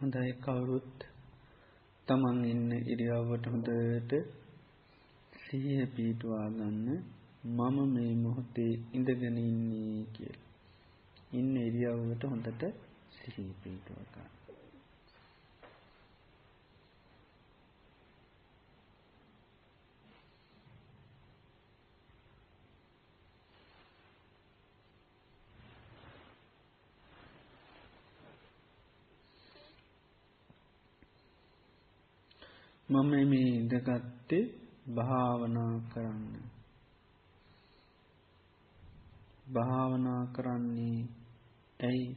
හොඳයි කවුරුත් තමන් ඉන්න ඉරියාවට හොඳට සිහිය පීටවා ගන්න මම මේ මොහොතේ ඉඳගෙන ඉන්නේ කියල. ඉන්න ඉරියාවට හොඳට සිහී පීටවා ගන්න. මම මේ ඉඳගත්තේ භාවනා කරන්න. භාවනා කරන්නේ ඇයි?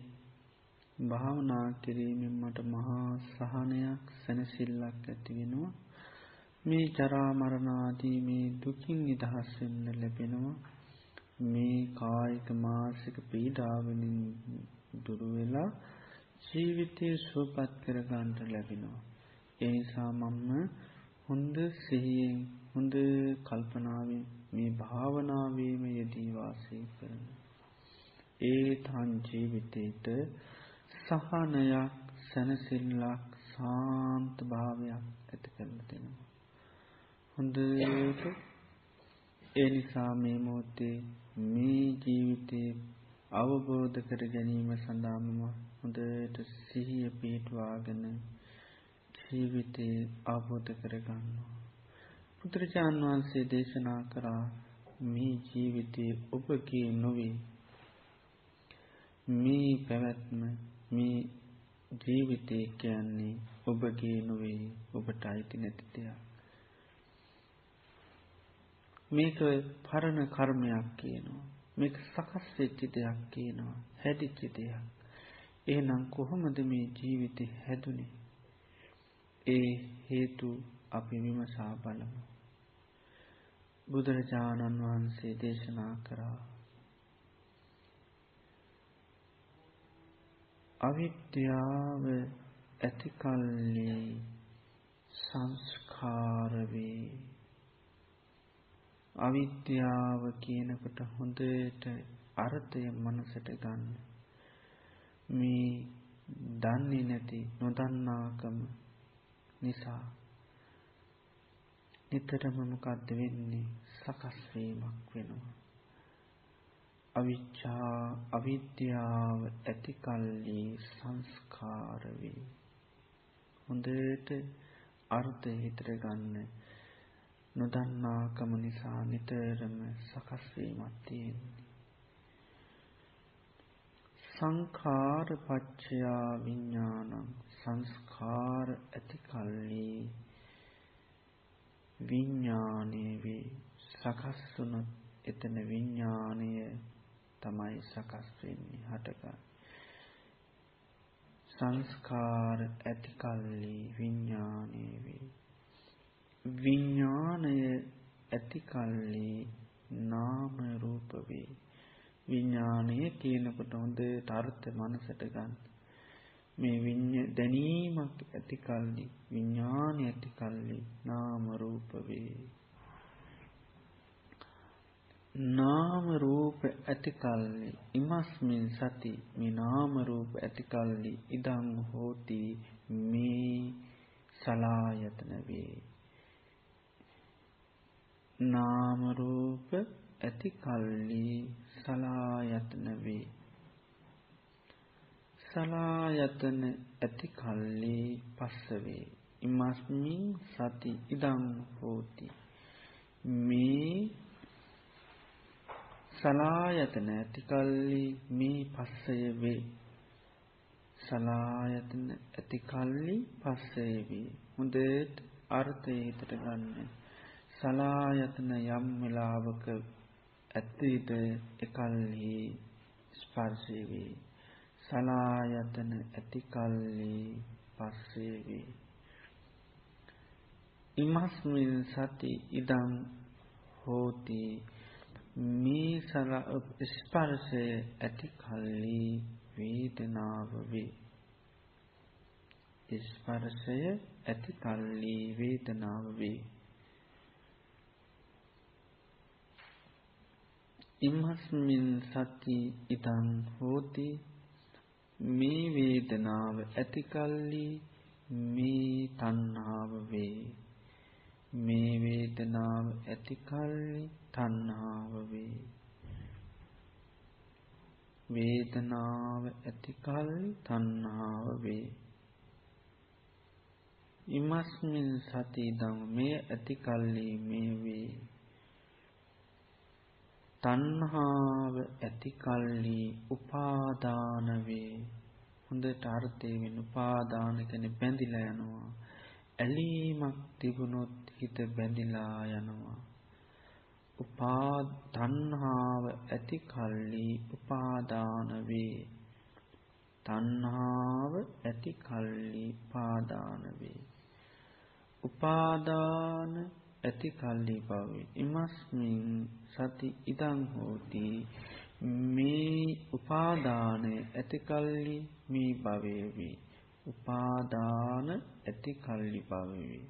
භාවනා කිරීමෙන් මට මහා සහනයක් සැනසිල්ලක් ඇතිවෙනවා මේ ජරාමරණාදී මේ දුකින් නිදහස්වෙන්න ලැබෙනවා. මේ කායික මාසික පීඩාවලින් දුරුවෙලා ජීවිතය සුවපත් කරගන්ට ලැබෙනවා. එනිසා මම්ම හොඳ සිහියෙන් හොඳ කල්පනාවෙන් මේ භාවනාවීම යෙදීවාසය කරන. ඒ තන් ජීවිතයට සහනයක් සැනසිල්ලක් සාන්ත භාවයක් ඇති කරන දෙෙනවා. හොඳට ඒ නිසා මේ මෝත්තේ මේ ජීවිතය අවබෝධ කර ගැනීම සඳාමම හොඳට සිහිය පිටවාගෙන ජීවිතය අවබෝධ කරගන්නවා. බුදුරජාණන් වහන්සේ දේශනා කරා මේ ජීවිතය ඔබගේ නොවේ. මේ පැවැත්ම මේ ජීවිතය කියන්නේ ඔබගේ නොවේ ඔබට අයිති නැති දෙයක්. මේක පරණ කර්මයක් කියනවා. මේක සකස් වෙච්චි දෙයක් කියනවා. හැදිච්චි දෙයක්. එහෙනම් කොහොමද මේ ජීවිතය හැදුනේ? ඒ හේතු අපි විමසා බලමු. බුදුරජාණන් වහන්සේ දේශනා කරා. අවිද්‍යාව ඇතිකල්ලි සංස්කාරවේ අවිද්‍යාව කියනකොට හොඳට අර්ථය මනසට ගන්න මේ දන්නේ නැති නොදන්නාකම නිසා නිතරම මොකක්ද වෙන්නේ සකස්වීමක් වෙනවා. අවිච්චා අවිද්‍යාව ඇතිකල්ලි සංස්කාරවේ. හොඳට අර්ථය හිතර ගන්න නොදන්නාකම නිසා නිතරම සකස්වීමත් තියෙන්නේ. සංඛාර පච්චයා විඤ්ඥානං සංස්කාර ඇතිකල්ලි විඤ්ඥානය වේ සකස්වුනොත් එතන විඤ්ඥානය තමයි සකස් වෙන්නේ හටගන්න. සංස්කාර ඇතිකල්ලි විඤ්ඥානය වේ. විඤ්ඥානය ඇතිකල්ලි නාමරූපවේ. විඤ්ඥානය කියනකොට හොඳ තර්ථ මනසට ගන්න. මේ විඤ්ඥ දැනීමක් ඇතිකල්ලි විඤ්ඥාන ඇතිකල්ලි නාමරූපවේ. නාමරූප ඇතිකල්ලි ඉමස්මින් සති මේ නාමරූප ඇතිකල්ලි ඉදං හෝති මේ සලායතනවේ. නාමරූප ඇතිකල්ලි සලායතනවේ. සලායතන ඇති කල්ලි පස්සවේ. ඉමස්මින් සති ඉදං හෝති. මේ සලායතන ඇතිකල්ලි මේ පස්සය වේ. සලායතන ඇතිකල්ලි පස්සේවී. හොඳට අර්ථය හිතට ගන්න. සලායතන යම් වෙලාවක ඇත්තීට එකල්හි ස්පර්ශයවී. සලායතන ඇතිකල්ලි පස්සේවේ. ඉමස්මිල් සති ඉදං හෝති මේ සල ස්පර්ශය ඇතිකල්ලි වේදනාවවේ. ස්පර්ශය ඇතිකල්ලි වේදනාවවේ. ඉමස්මින් සති ඉතං හෝති මේ වේදනාව ඇතිකල්ලි මේ තණ්හාව වේ. මේ වේදනාව ඇතිකල්ලි තණ්හාව වේ. වේදනාව ඇතිකල්ලි තණ්හාව වේ. ඉමස්මින් සති දම් මේ ඇතිකල්ලි මේ වේ. තණ්හාව ඇතිකල්ලි උපාදාන වේ. හොඳට අර්ථය වෙන උපාදාන කෙන බැඳිලා යනවා. ඇලීමක් තිබුණොත් හිත බැඳිලා යනවා. උපා තණ්හාව ඇති කල්ලි උපාදාන වේ. තණ්හාව ඇති කල්ලි උපාදාන වේ. උපාදාන ඇති කල්ලි භවේ ඉමස්මින් සති ඉදං හෝති. මේ උපාදානය ඇති කල්ලි මේ භවය වේ උපාදාන ඇති කල්ලි භවය වේ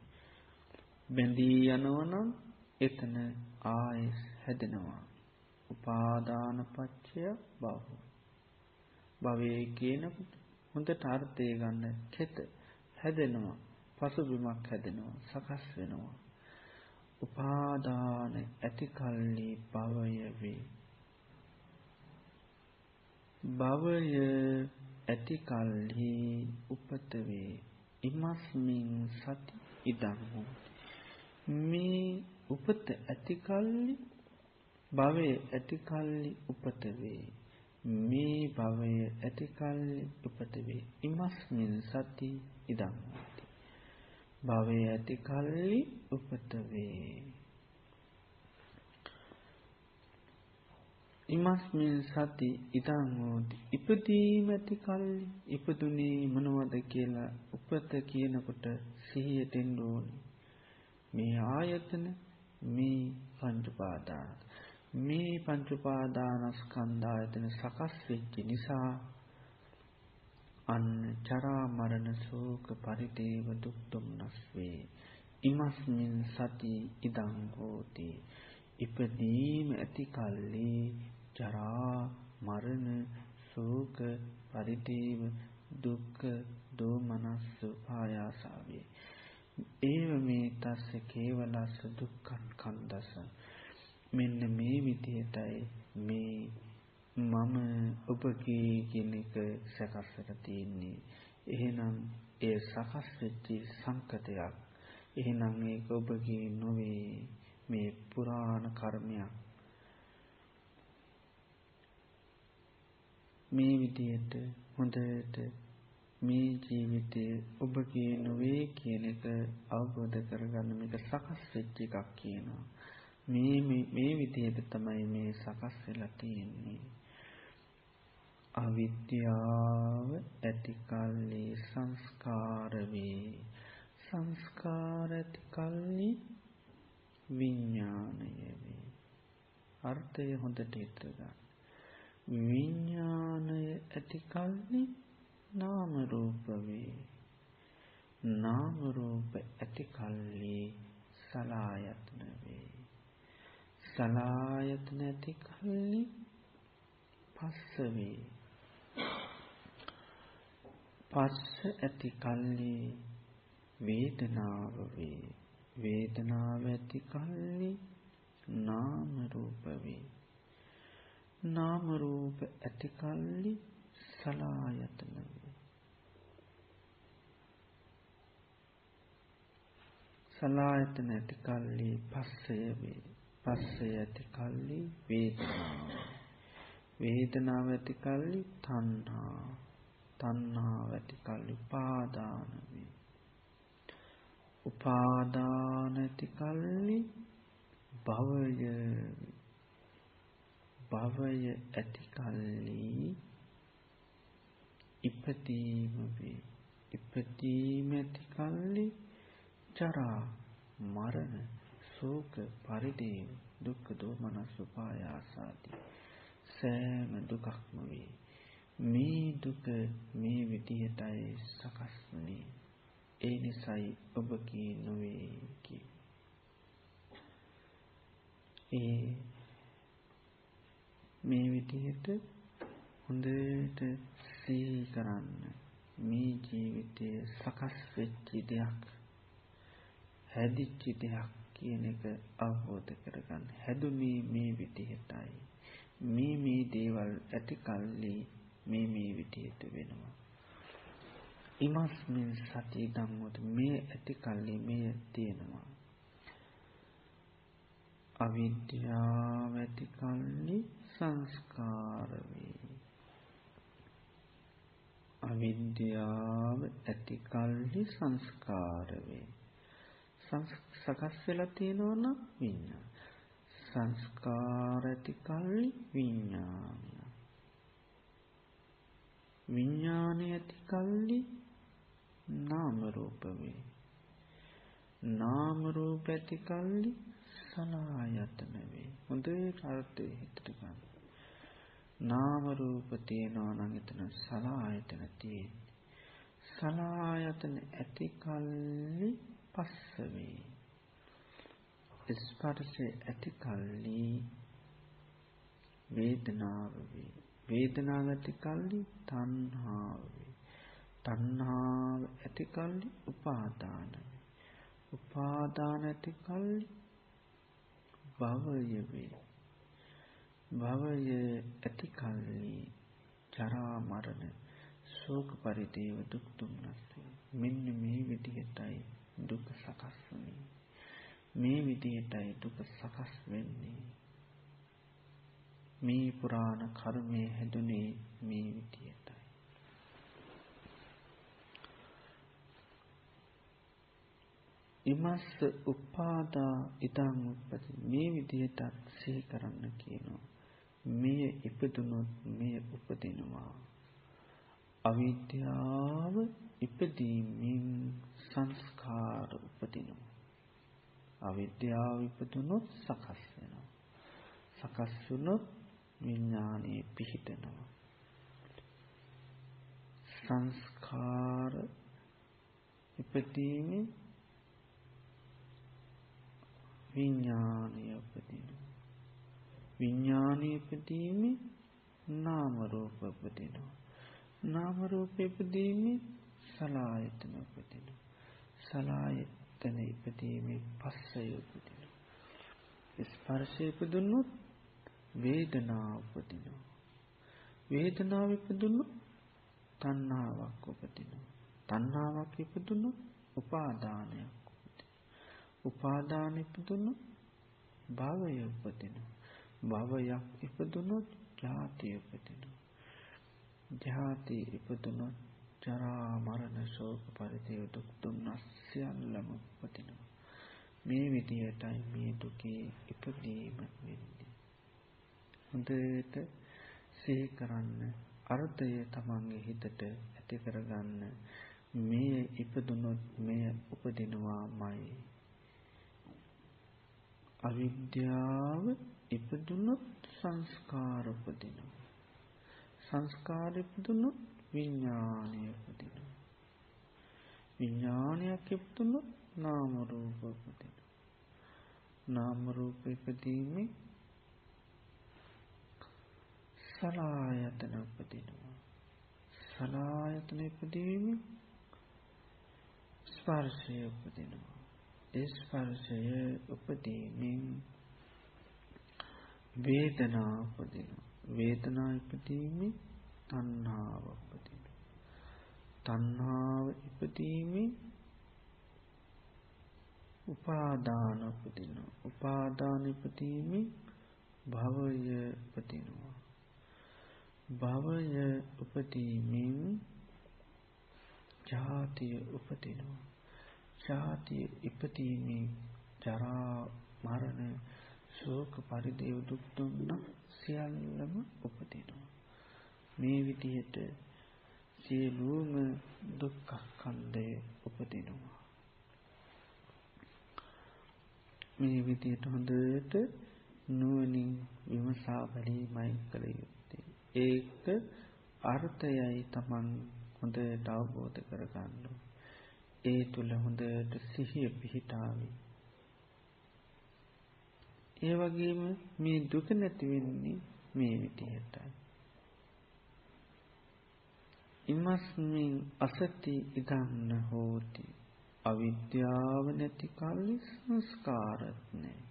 බැඳී යනවනම් එතන ආයෙස් හැදෙනවා. උපාදාන පච්චය භව. භවයේ කියනකොට හොඳට අර්ථය ගන්න කෙත හැදෙනවා. පසුබිමක් හැදෙනවා. සකස් වෙනවා. උපාදාන ඇති කල්ලි භවය වේ. භවය ඇති කල්හි උපත වේ. ඉමස්මින් සති ඉදං මේ උපත ඇති කල්ලි භවය ඇති කල්ලි උපත වේ. මේ භවය ඇති කල්ලි උපත වේ. ඉමස්මින් සති ඉදං භවය ඇති කල්ලි උපත වේ. ඉමස්මින් සති ඉදං හෝති. ඉපදීම ඇති කල්ලි ඉපදුනේ මොනවද කියලා උපත කියනකොට සිහියට එන්න ඕනේ. මේ ආයතන මේ පංච උපාදාන මේ පංච උපාදානස්කන්ධ ආයතන සකස් වෙච්ච නිසා අන්න චරා මරණ ශෝක පරිදේව දුක් දුම්නස් වේ ඉමස්මින් සති ඉදං හෝති. ඉපදීම ඇති කල්ලි ජරා මරණ ශෝක පරිදේව දුක්ඛ දෝමනස්ස පායාසාවේ ඒව මේ තස්ස කේවලස්ස දුක්ඛං කන්දස. මෙන්න මේ විදිහටයි මේ මම ඔබගේ කියන එක සකස්සට තියෙන්නේ. එහෙනම් ඒ සකස් වෙච්ච සංකතයක්. එහෙනම් ඒක ඔබගේ නොවේ. මේ පුරාණ කර්මයක්. මේ විදියට හොඳට මේ ජීවිතය ඔබගේ නොවේ කියන එක අවබෝධ කරගන්න මේක සකස් වෙච්ච එකක් කියනවා. මේ මේ විදිහට තමයි මේ සකස් වෙලා තියෙන්නේ. අවිද්‍යාව ඇති කල්ලි සංස්කාර වේ. සංස්කාර ඇති කල්ලි විඥානය වේ. අර්ථය හොඳට හිතර ගන්න. විඥානය ඇති කල්ලි නාම රූප වේ. නාම රූප ඇති කල්ලි සලායතන වේ. සලායතන ඇති කල්ලි පස්ස වේ. පස්ස ඇති කල්ලි වේදනාව වේ. වේදනාව ඇති කල්ලි නාම රූප වේ. නාම රූප ඇති කල්ලි සලායතන වේ. සලායතන ඇති කල්ලි පස්සය වේ. පස්සය ඇති කල්ලි වේදනාව වේදනාව ඇති කල්ලි තණ්හා. තණ්හාව ඇති කල්ලි උපාදාන වේ. උපාදාන ඇති කල්ලි භවය භවය ඇති කල්ලි ඉපදීම වේ. ඉපදීම ඇති කල්ලි ජරා මරණ ශෝක පරිදේව දුක්ඛ දෝමනස් උපායාසාදී සෑම දුකක්ම වේ. මේ දුක මේ විදිහටයි සකස් වුනේ. ඒ නිසයි ඔබ කී නොවේ කී ඒ මේ විදිහට හොඳට සිහි කරන්න මේ ජීවිතය සකස් වෙච්චි දෙයක් හැදිච්චි දෙයක් කියන එක අවබෝධ කරගන්න. හැදුනේ මේ විදිහටයි. මේ මේ දේවල් ඇති කල්ලි මේ මේ විදිහට වෙනවා. ඉමස්මින් සති දම්මුත් මේ ඇති කල්ලි මේ තියෙනවා. අවිද්‍යාව ඇති කල්ලි සංස්කාර වේ. අවිද්‍යාව ඇති කල්හි සංස්කාර වේ. සකස් වෙලා තියෙනවා නම් විඤ්ඤාණ. සංස්කාර ඇති කල්හි විඤ්ඤාණය විඤ්ඤාණය ඇති කල්හි නාම රූප වේ නාම රූප ඇති කල්හි සලආයතන වේ හොඳට අර්ථය හිතට ගන්න නාම රූප තියෙනවා නම් එතන සලආයතන තියෙන්නේ. සලආයතන ඇති කල්ලි පස්ස වේ. ස්පර්ශය ඇති කල්ලි වේදනාව වේ. වේදනාව ඇති කල්ලි තණ්හාව වේ. තණ්හාව ඇති කල්ලි උපාදාන වේ. උපාදාන ඇති කල්ලි භවය වේ. භවය ඇති කල්ලි ජරා මරණ ශෝක පරිදේව දුක් දුම්නස් මෙන්න මේ විදිහටයි දුක සකස් වුනේ මේ විදිහටයි දුක සකස් වෙන්නේ මේ පුරාණ කර්මය හැදුනේ මේ විදිහටයි ඉමස්ස උපාදා ඉදං උපති මේ විදිහට සිහි කරන්න කියනවා මෙය ඉපදුනොත් මෙය උපදිනවා. අවිද්‍යාව ඉපදීමෙන් සංස්කාර උපදිනවා. අවිද්‍යාව ඉපදුනොත් සකස් වෙනවා. සකස් වුනොත් විඥානයේ පිහිටනවා. සංස්කාර ඉපදීමෙන් විඥානය උපදිනවා. විඥානයේ ඉපදීමේ නාම රූප උපදිනවා. නාම රූප ඉපදීමේ සලායතන උපදිනවා. සලායතන ඉපදීමේ පස්සය උපදිනවා. ස්පර්ශය ඉපදුනොත් වේදනාව උපදිනවා. වේදනාව ඉපදුනොත් තණ්හාවක් උපදිනවා. තණ්හාවක් ඉපදුනොත් උපාදානයක් උපදිනවා. උපාදාන ඉපදුනොත් භවය උපදිනවා. භවයක් ඉපදුනොත් ජාතිය උපදිනවා. ජාති ඉපදුනොත් ජරා මරණ ශෝක පරිදේව දුක් දුම්නස් සියල්ලම උපදිනවා. මේ විදියටයි මේ දුකේ ඉපදීම වෙන්නේ. හොඳට සිහි කරන්න අර්ථය තමන්ගේ හිතට ඇති කරගන්න මේ ඉපදුනොත් මෙය උපදිනවාමයි. අවිද්‍යාව ඉපදුනොත් සංස්කාර උපදිනවා. සංස්කාර ඉපදුනොත් විඥානය උපදිනවා. විඥානයක් ඉපදුනොත් නාම රූප උපදිනවා. නාම රූප ඉපදීමේ සලායතන උපදිනවා. සලායතන ඉපදීමේ ස්පර්ශය උපදිනවා. ඒ ස්පර්ශය උපදීමෙන් වේදනා උපදිනවා. වේදනා ඉපදීමේ තණ්හාව උපදිනවා. තණ්හාව ඉපදීමේ උපාදාන උපදිනවා. උපාදාන ඉපදීමේ භවය උපදිනවා. භවය උපදීමෙන් ජාතිය උපදිනවා. ජාතිය ඉපදීමේ ජරා මරණ ශෝක පරිදේව දුක් දුන්නා සියල්ලම උපදිනවා. මේ විදිහට සියලුම දුක්ඛස්කන්ධය උපදිනවා. මේ විදිහට හොඳට නුවණින් විමසා බැලීමයි කළ යුත්තේ. ඒක අර්ථයයි Taman හොඳට අවබෝධ කරගන්න. ඒ තුල හොඳට සිහිය පිහිටාවේ. ඒ වගේම මේ දුක නැති වෙන්නේ මේ විදිහටයි. ඉමස්මින් අසති ඉදන්න හෝති. අවිද්‍යාව නැති කල්ලි සංස්කාරත්නෑ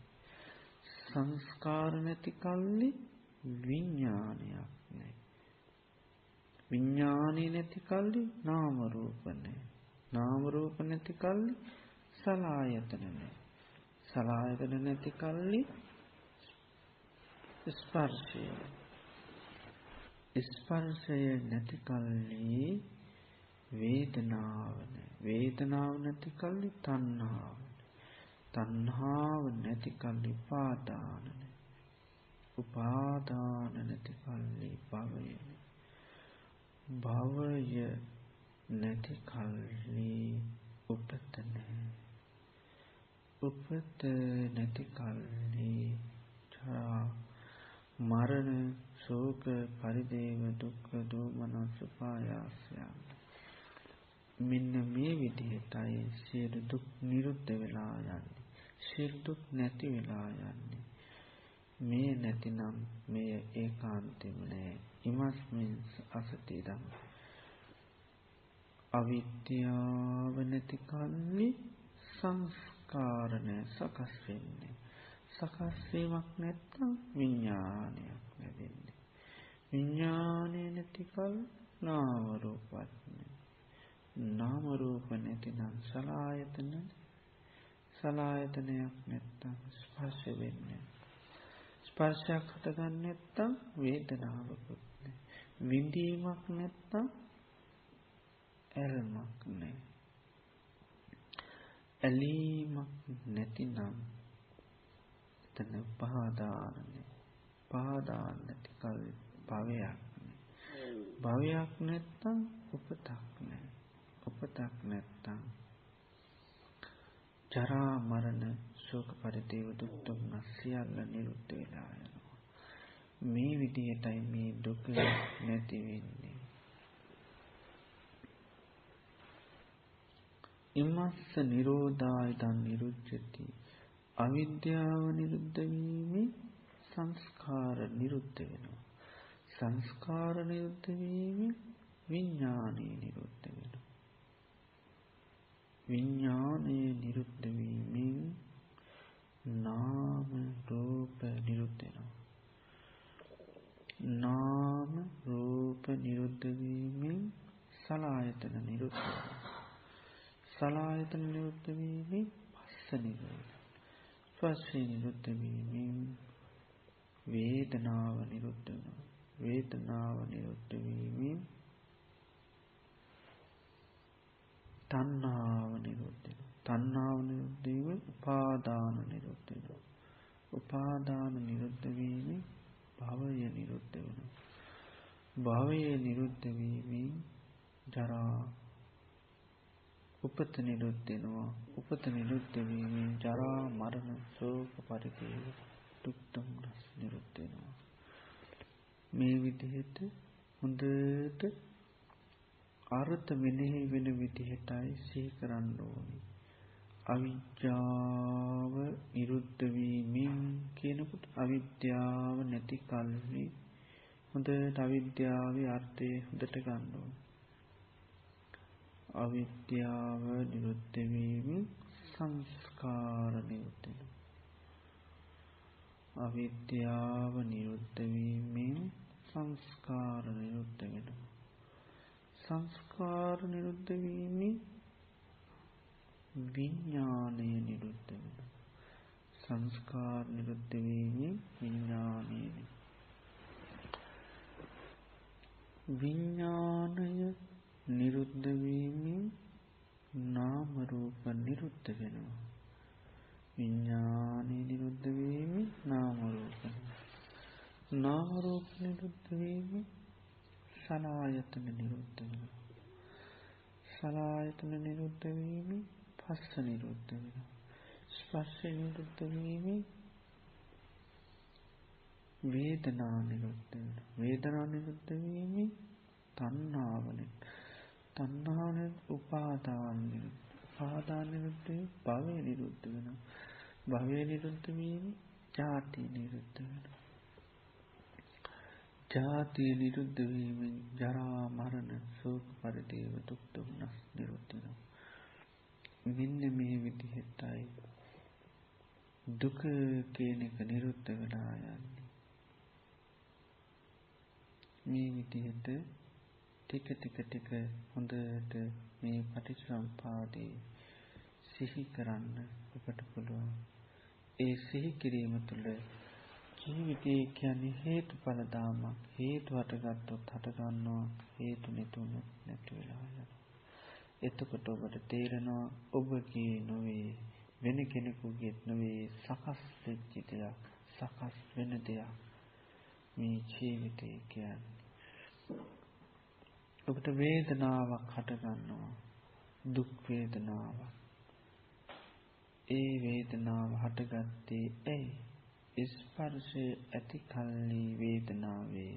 සංස්කාර නැති කල්ලි විඤ්ඥානයක් නෑ. විඤ්ඥානී නැති කල්ලි නාමරූපනෑ නාමරූප නැති කල්ලි සලායතනනෑ සලායතන නැති කල්ලි ස්පර්ශය. ස්පර්ශය නැති කල්ලි වේදනාවන වේදනාව නැති කල්ලි තන්නාවන තන්හාාව නැති කල්ලි පාදානන උපාදාන නැති කල්ලි භවයන භවය නැති කල්ලි උපතනෑ උපත නැති කල්ලි චරා මරණ ශෝක පරිදේව දුක්ක දෝමනස් පායාසයන් මෙන්න මේ විදිහටයි සියලු දුක් නිරුද්ධ වෙලා යන්නේ. සිල්දුක් නැති වෙලා යන්නේ. මේ නැතිනම් මෙය ඒකාන්තෙම නෑ. ඉමස්මින් අසතිදම් අවිද්‍යාව නැති කල්ලි සංස්කාරණය සකස් වෙන්නේ. සකස්වීමක් නැත්තම් විඤ්ඥානයක් නැදෙන්නේ විඤ්ඥානය නැතිකල් නාවරූපත්න නාමරූප නැතිනම් සලායතන සලායතනයක් නැත්තම් ස්පර්ශ වෙන්න ස්පර්ශයක් හටගන්න නැත්තම් වේදනාවකුත්න විඳීමක් නැත්තම් ඇල්මක් නෑ ඇලීමක් නැතිනම් එතන පහදානන්නේ පාදාන්න නැතිකල් භවයක් භවයක් නැත්තම් උපතක් නෑ. උපතක් නැත්තම් ජරා මරණ ශෝක පරිදේව දුක්තුම් නස්සියල්ල නිරුද්ධ වෙලා යනවා. මේ විදිහටයි මේ දුක නැතිවෙන්නේ ඉමස්ස නිරෝධායතන් නිරුච්චති අවිද්‍යාව නිරුද්ධවීමේ සංස්කාර නිරුද්ධ වෙනවා. සංස්කාර නිරුද්ධවීම විඤ්ඥානය නිරුද්ධ වෙන. විඤ්ඥානය නිරුද්ධවීමෙන් නාම රූප නිරුද්ධෙනවා. නාම රූප නිරුද්ධවීමෙන් සලායතන නිරුද්ධ සලායතන නිරුද්ධවීමෙන් පස්ස නිරුද්ධ ස්පර්ශය නිරුද්ධවීමෙන් වේදනාව නිරුද්ධන වේදනාව නිරුද්ධවීමෙන් තන්නාව නිරුද්ධන තන්නාව නිරුද්ධීම උපාදාන නිරුද්ධන උපාදාන නිරුද්ධවීම භවය නිරුද්ධ වන භවය නිරුද්ධවීමෙන් ජරා උපත නිරුද්ධෙනවා උපත නිරුද්ධවීමෙන් ජරා මරණ සෝක පරිදේව දුක්තම් රස් නිරුද්ධෙනවා මේ විදිහට හොඳට අර්ථ මෙනෙහි වෙන විදිහටයි සී කරන්න ඕනි. අවිද්‍යාව නිරුද්ධවීමෙන් කියනකුට අවිද්‍යාව නැති කල්හි හොඳට අවිද්‍යාව අර්ථය හොඳට ගන්නවා අවිද්‍යාව නිරුද්ධවීම සංස්කාර නිරුද්ධන අවිද්‍යාව නිරුද්ධවීමෙන් සංස්කාර නිරුද්ධ වෙන සංස්කාර නිරුද්ධවීම විඤ්ඥානය නිරුද්ධ වෙන සංස්කාර නිරුද්ධවීම විඤ්ඥානය විඤ්ඥානය නිරුද්ධවීමෙන් නාමරූප නිරුද්ධ වෙනවා. විඤ්ඥානය නිරුද්ධවීම නාමරූප නාමරූප නිරුද්ධවීම සලායතන නිරුද්ධ වෙන. සලායතන නිරුද්ධවීම පස්ස නිරුද්ධ වෙන. ස්පර්ශ නිරුද්ධවීම වේදනා නිරුද්ධ වෙන. වේදනා නිරුද්ධවීම තන්නාවනින් තන්නාන උපාදාන්ය පාදානයුත්තේ භවය නිරුද්ධ වෙන භවය නිරුද්ධවීම ජාති නිරුද්ධ වෙන ජාතිය නිරුද්ධවීමෙන් ජරා මරණ සෝක පරිදේව දුක්දුම්නස් නිරුද්ධනවා. මෙන්න මේ විදිහෙටයි දුක කියන එක නිරුද්ධ වෙලා යන්නේ. මේ විදිහට ටික ටික ටික හොඳට මේ පටිච්චසමුපාදේ සිහි කරන්න ඔබට පුළුවන්. ඒ සිහි කිරීම තුළ ජීවිතය කියන්නේ හේතුඵල දාමක්. හේතු හටගත්තොත් හටගන්නවා හේතු නැතුණොත් නැති වෙලා යනවා. එතකොට ඔබට තේරෙනවා ඔබගේ නොවේ වෙන කෙනෙකුගේත් නොවේ සකස් වෙච්ච දෙයක් සකස් වෙන දෙයක් මේ ජීවිතය කියන්නේ ඔබට වේදනාවක් හටගන්නවා දුක් වේදනාවක් ඒ වේදනාව හටගත්තේ ඇයි? ස්පර්ශය ඇති කල්ලි වේදනාවේ.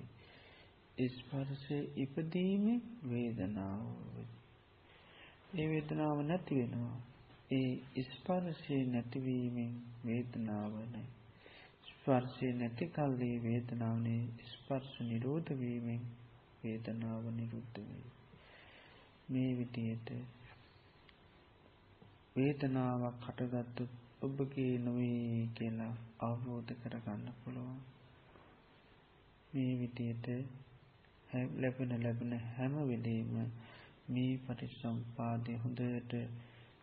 ස්පර්ශය ඉපදීමේ වේදනාව ඒ වේදනාව නැති වෙනවා. ඒ ස්පර්ශය නැතිවීමෙන් වේදනාව නැහැ. ස්පර්ශය නැති කල්ලි වේදනාවනේ ස්පර්ශ නිරෝධ වීමෙන් වේදනාව නිරුද්ධ වේ මේ විදිහට වේදනාවක් හටගත්තු ඔබගේ නොවේ කියලා අවබෝධ කරගන්න පුළුවන්. මේ විදියට ලැබෙන ලැබෙන හැම වෙලේම මේ පටිච්චසමුපාදය හොඳට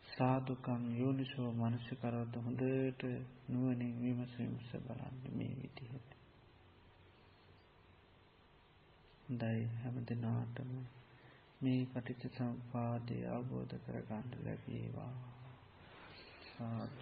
සාදුකම් යෝනිසෝ මනසිකරවත හොඳට නුවණින් විමස විමස බලන්න මේ විදිහට. හොඳයි හැම දිනාටම මේ පටිච්චසමුපාදය අවබෝධ කරගන්න ලැබේවා. සාදු.